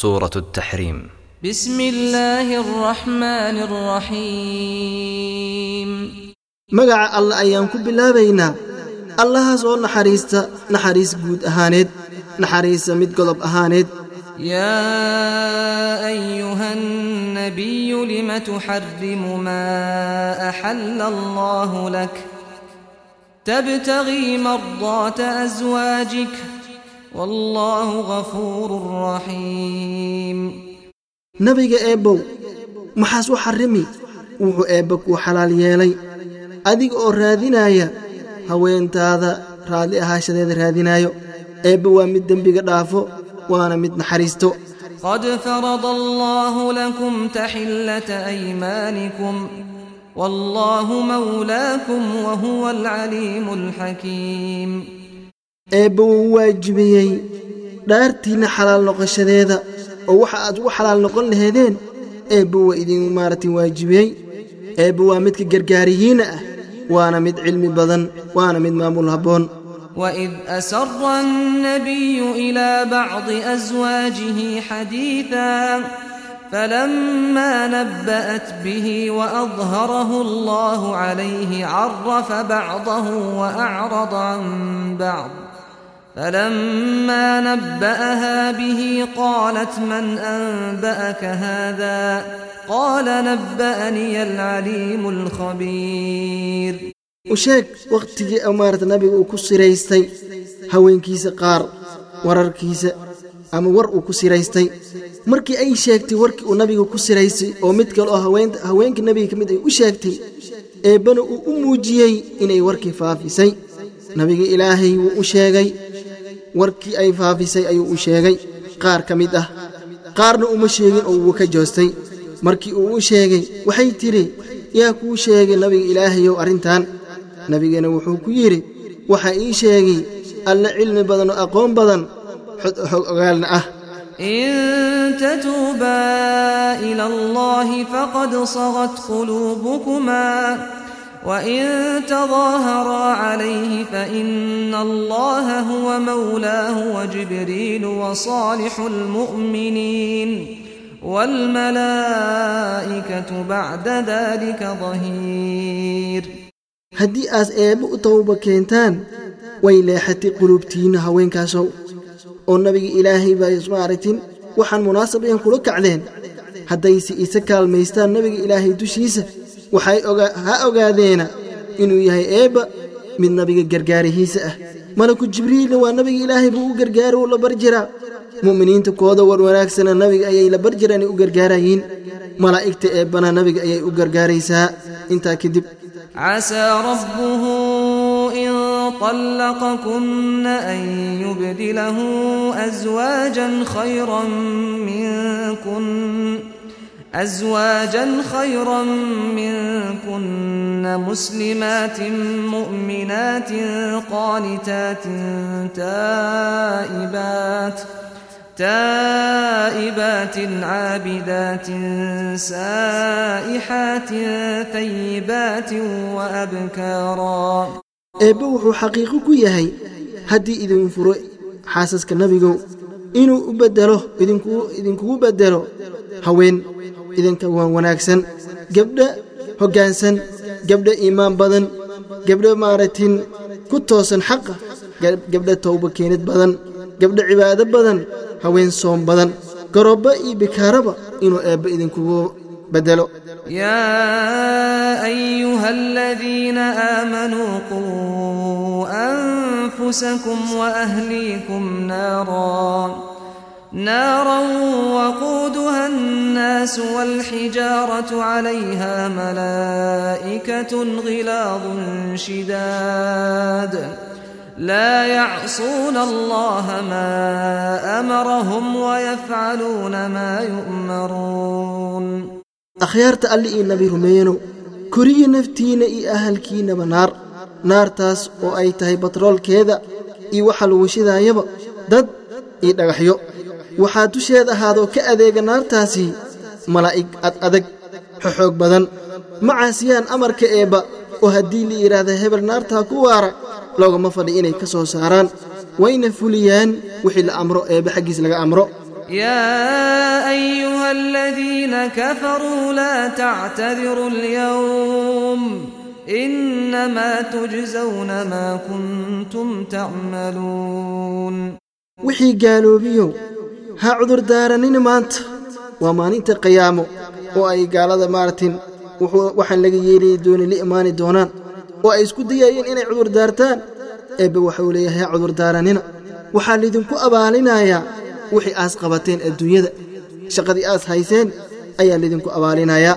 سورة التحريم بسم الله الرحمن الرحيم مقع الله أيام كبلا بينا الله سؤال نحريستا نحريس قود أهانيد نحريس مد قلب أهانيد يا أيها النبي لم تحرم ما أحل الله لك تبتغي مرضات أزواجك wallaahu ghafuurun raxiim nabiga eebbow maxaas u xarrimi wuxuu eebba kuu xalaal yeelay. Adiga oo raadinaaya haweentaada raadli ahaashadeeda raadinaayo. Eebba waa mid dembiga dhaafo waana mid naxariisto. Qad farada allaahu lakum taxillata aymaanikum. Wallaahu mawlaakum wahuwa alcaliimu alxakiim eebba wuu waajibiyey dhaartiinna xalaal noqoshadeeda oo waxa aad ugu xalaal noqon laheedeen eebba waa idin maaragtay waajibiyey eebba waa midka gargaarihiinna ah waana mid cilmi badan waana mid maamul habboon وإذ أسر النبي إلى بعض أزواجه حديثا فلما نبأت به وأظهره الله عليه عرف بعضه وأعرض عن بعض فلما نبأها به قالت من أنبأك هذا قال نبأني العليم الخبير u sheeg wakhtigii amaarata nabiga uu ku siraystay haweenkiisa qaar wararkiisa ama war uu ku siraystay markii ay sheegtay warkii uu nabiga ku siraystay oo mid kale oo haweenta haweenkii nabiga ka mid ay u sheegtay eebbana uu u muujiyey inay warkii faafisay nabiga ilaahay wuu u sheegay warkii ay faafisay ayuu u sheegay. Qaar ka mid ah qaarna uma sheegin oo wuu ka joostay. Markii uu u sheegay waxay tidhi yaa kuu sheegay nabiga ilaahayow arrintan. Nabigana wuxuu ku yidhi waxaa ii sheegay alle cilmi badan oo aqoon badan xog ogaalna ah. In tatuuba ila allahi faqad sagat quluubukumaa وإن تظاهرا عليه فإن الله هو مولاه وجبريل وصالح المؤمنين والملائكة بعد ذلك ظهير haddii aas eebbe u tawba keentaan way leexatay quluubtiinna haweenkaasow oo nabiga ilaahay baa ismaaragtin waxaan munaasab ayan kula kacdeen haddayse isa kaalmaystaan nabiga ilaahay dushiisa waxay ha ogaadeena inuu yahay eebba mid nabiga gargaarihiisa ah malaku jibriilna waa nabiga ilaahay buu u gargaara uu la barjiraa mu'miniinta kooda war wanaagsana nabiga ayay la barjiraan ay u gargaarayiin malaa'igta eebbana nabiga ayay u gargaaraysaa intaa kadib عسى ربه إن طلقكن أن يبدله أزواجا خيرا منكن أزواجا خيرا منكن مسلمات مؤمنات قانتات تائبات تائبات عابدات سائحات ثيبات وأبكارا eebbe wuxuu xaqiiqo ku yahay haddii idin furo xaasaska nabigow inuu u beddelo idinkugu beddelo haween idinka wanaagsan gabdha hoggaansan gabdha iimaan badan gabdha maaragtin ku toosan xaqa gabdha towba keenid badan gabdha cibaado badan haween soom badan garobba iyo bikaaraba inuu eebbe idinkugu beddelo أنفسكم وأهليكم نارا نارا وقودها الناس والحجارة عليها ملائكة غلاظ شداد لا يعصون الله ما أمرهم ويفعلون ما يؤمرون أخيارت ألي نبي رمينو كري نفتين إي أهلكي نبنار naartaas oo ay tahay batroolkeeda iyo waxa lagu shidaayaba dad iyo dhagaxyo waxaa dusheed ahaadoo ka adeega naartaasi malaa'ig ad adag xoxoog badan ma caasiyaan amarka eebba oo haddii la yidhaahda hebel naartaa ku waara loogama fadhi inay ka soo saaraan wayna fuliyaan wixii la amro eebbe xaggiis laga amro يا أيها الذين كفروا لا تعتذروا اليوم innamaa tujsawna maa kuntum tacmaluun wixii gaaloobiyow ha cudurdaaranina maanta waa maalinta qiyaamo oo ay gaalada maartin waxaan laga yeelayi doona la imaani doonaan oo ay isku dayayeen inay cudurdaartaan eebbe waxa uu leeyahay ha cudurdaaranina waxaa laydinku abaalinayaa wixii aas qabateen adduunyada shaqadii aas hayseen ayaa laydinku abaalinayaa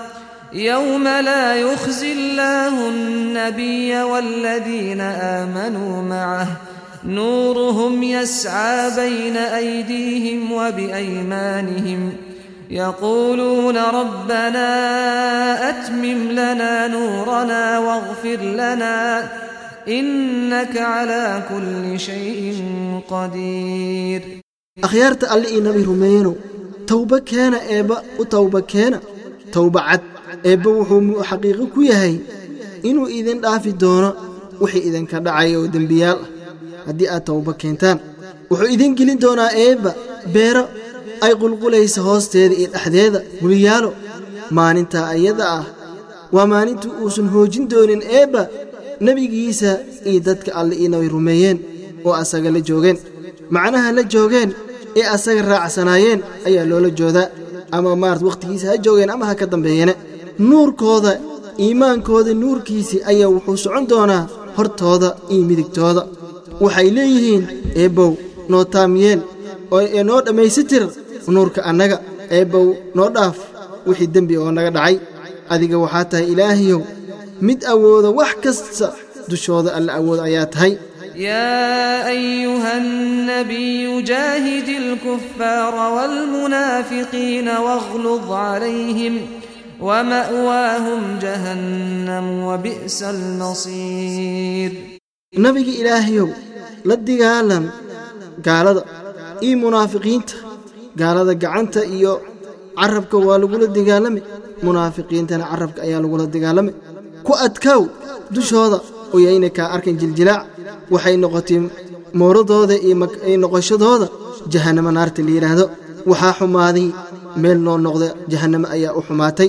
يوم لا يخزي الله النبي والذين آمنوا معه نورهم يسعى بين أيديهم وبأيمانهم يقولون ربنا أتمم لنا نورنا واغفر لنا إنك على كل شيء قدير أخيارت ألئي نبي رمينو توبة كان إيبا وتوبة كان توبة عد eebba wuxuu xaqiiqo ku yahay inuu idin dhaafi doono wixii idinka dhacaya oo dembiyaal. Ah haddii aad towba keentaan wuxuu idin gelin doonaa eebba beero ay qulqulaysa hoosteeda iyo dhexdeeda guliyaalo maalintaa ayada ah waa maalintuu uusan hoojin doonin eebba nebigiisa iyo dadka alle io nabi rumeeyeen oo asaga la joogeen. Macnaha la joogeen ee asaga raacsanaayeen ayaa loola joodaa. Ama maarata wakhtigiisa ha joogeen ama ha ka dambeeyene nuurkooda iimaankooda nuurkiisii ayaa wuxuu socon doonaa hortooda iyo midigtooda waxay leeyihiin eebbow noo taamiyeel oo ee noo dhammaystitir nuurka annaga eebbow noo dhaaf wixii dembi oo naga dhacay adiga waxaa tahay ilaahayow mid awooda wax kasta dushooda alla awood ayaa tahay يا أيها النبي جاهد الكفار والمنافقين واغلظ عليهم ومأواهم جهنم وبئس المصير nabiga ilaahayow la digaalan gaalada iyo munaafiqiinta gaalada gacanta iyo carabka waa lagula dagaalami munaafiqiintana carabka ayaa lagula dagaalami ku adkaaw dushooda oo yayna kaa arkan jiljilaac waxay noqotay mooradooda iyo noqoshadooda jahannamo naarta la yidhaahdo waxaa xumaaday meel noo noqda jahannamo ayaa u xumaatay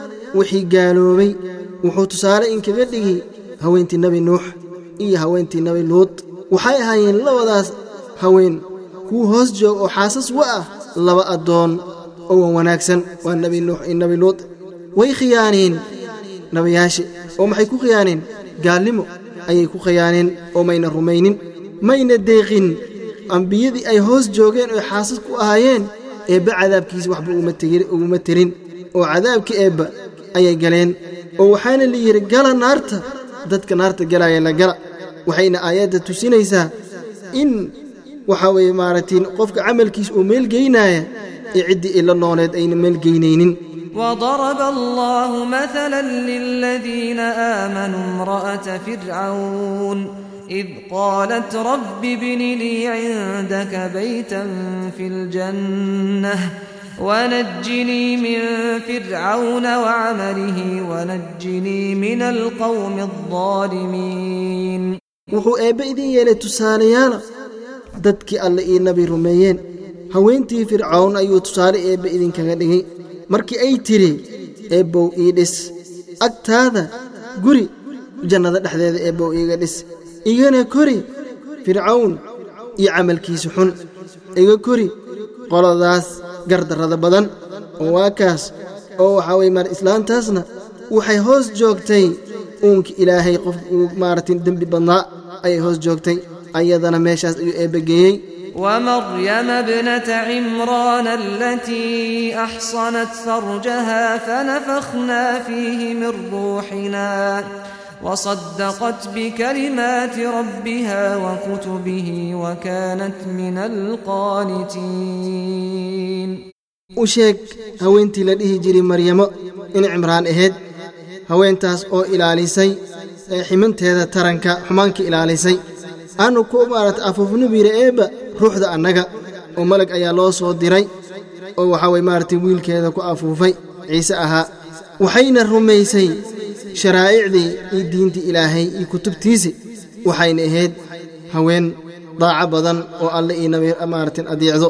wixii gaaloobay. Wuxuu tusaale inkaga dhigi haweentii nebi nuux iyo haweentii nebi luud waxay ahaayeen labadaas haween kuwa hoos joog oo xaasas wa ah laba addoon oo wan wanaagsan. Waa nebi nuux iyo nebi luud way khiyaaneen nabiyaashe oo maxay ku khiyaaneen? Gaalnimo ayay ku khiyaaneen oo mayna rumaynin. Mayna deeqin. Ambiyadii ay hoos joogeen oo xaasas ku ahaayeen eebba cadaabkiisa waxba uguma tirin. Oo cadaabka eebba ayay galeen oo waxaana la yidhi gala naarta. Dadka naarta galaya la gala waxayna aayadda tusinaysaa in waxaa weye maaragtay qofka camalkiis uu meel meelgeynaaya ee ciddii ila nooleed ayna meel geynaynin. وضرب الله مثلا للذين آمنوا امرأة فرعون إذ قالت رب ابن لي عندك بيتا في الجنة ونجني من فرعون وعمله ونجني من القوم الظالمين wuxuu eebbe idin yeelay tusaalayaala dadkii alle io nabi rumeeyeen haweentii fircawn ayuu tusaale eebbe idinkaga dhigay markii ay tidhi eebbow ii dhis agtaada guri jannada dhexdeeda eebbow iiga dhis igana kori fircawn iyo camalkiisa xun iga kori qoladaas gardarrada badan oo waa kaas oo waxaa weye mar islaantaasna waxay hoos joogtay uunka ilaahay qof uu maaragtay dembi badnaa ayay hoos joogtay ayadana meeshaas ayuu eebbageeyey ومريم ابنة عمران التي أحصنت فرجها فنفخنا فيه من روحنا وصدقت بكلمات ربها وكتبه وكانت من القانتين u sheeg haweentii la dhihi jiray maryamo in cimraan ahayd haweentaas oo ilaalisay ee ximanteeda taranka xumaanka ilaalisay aanu ku maarata afuufnubira eebba ruuxda annaga oo malag ayaa loo soo diray oo waxaa way maaragtay wiilkeeda ku afuufay ciise ahaa waxayna rumaysay sharaa'icdii iyo diintii ilaahay iyo kutubtiisii waxayna ahayd haween daaco badan oo alle iyo nabi maaragtin adeecdo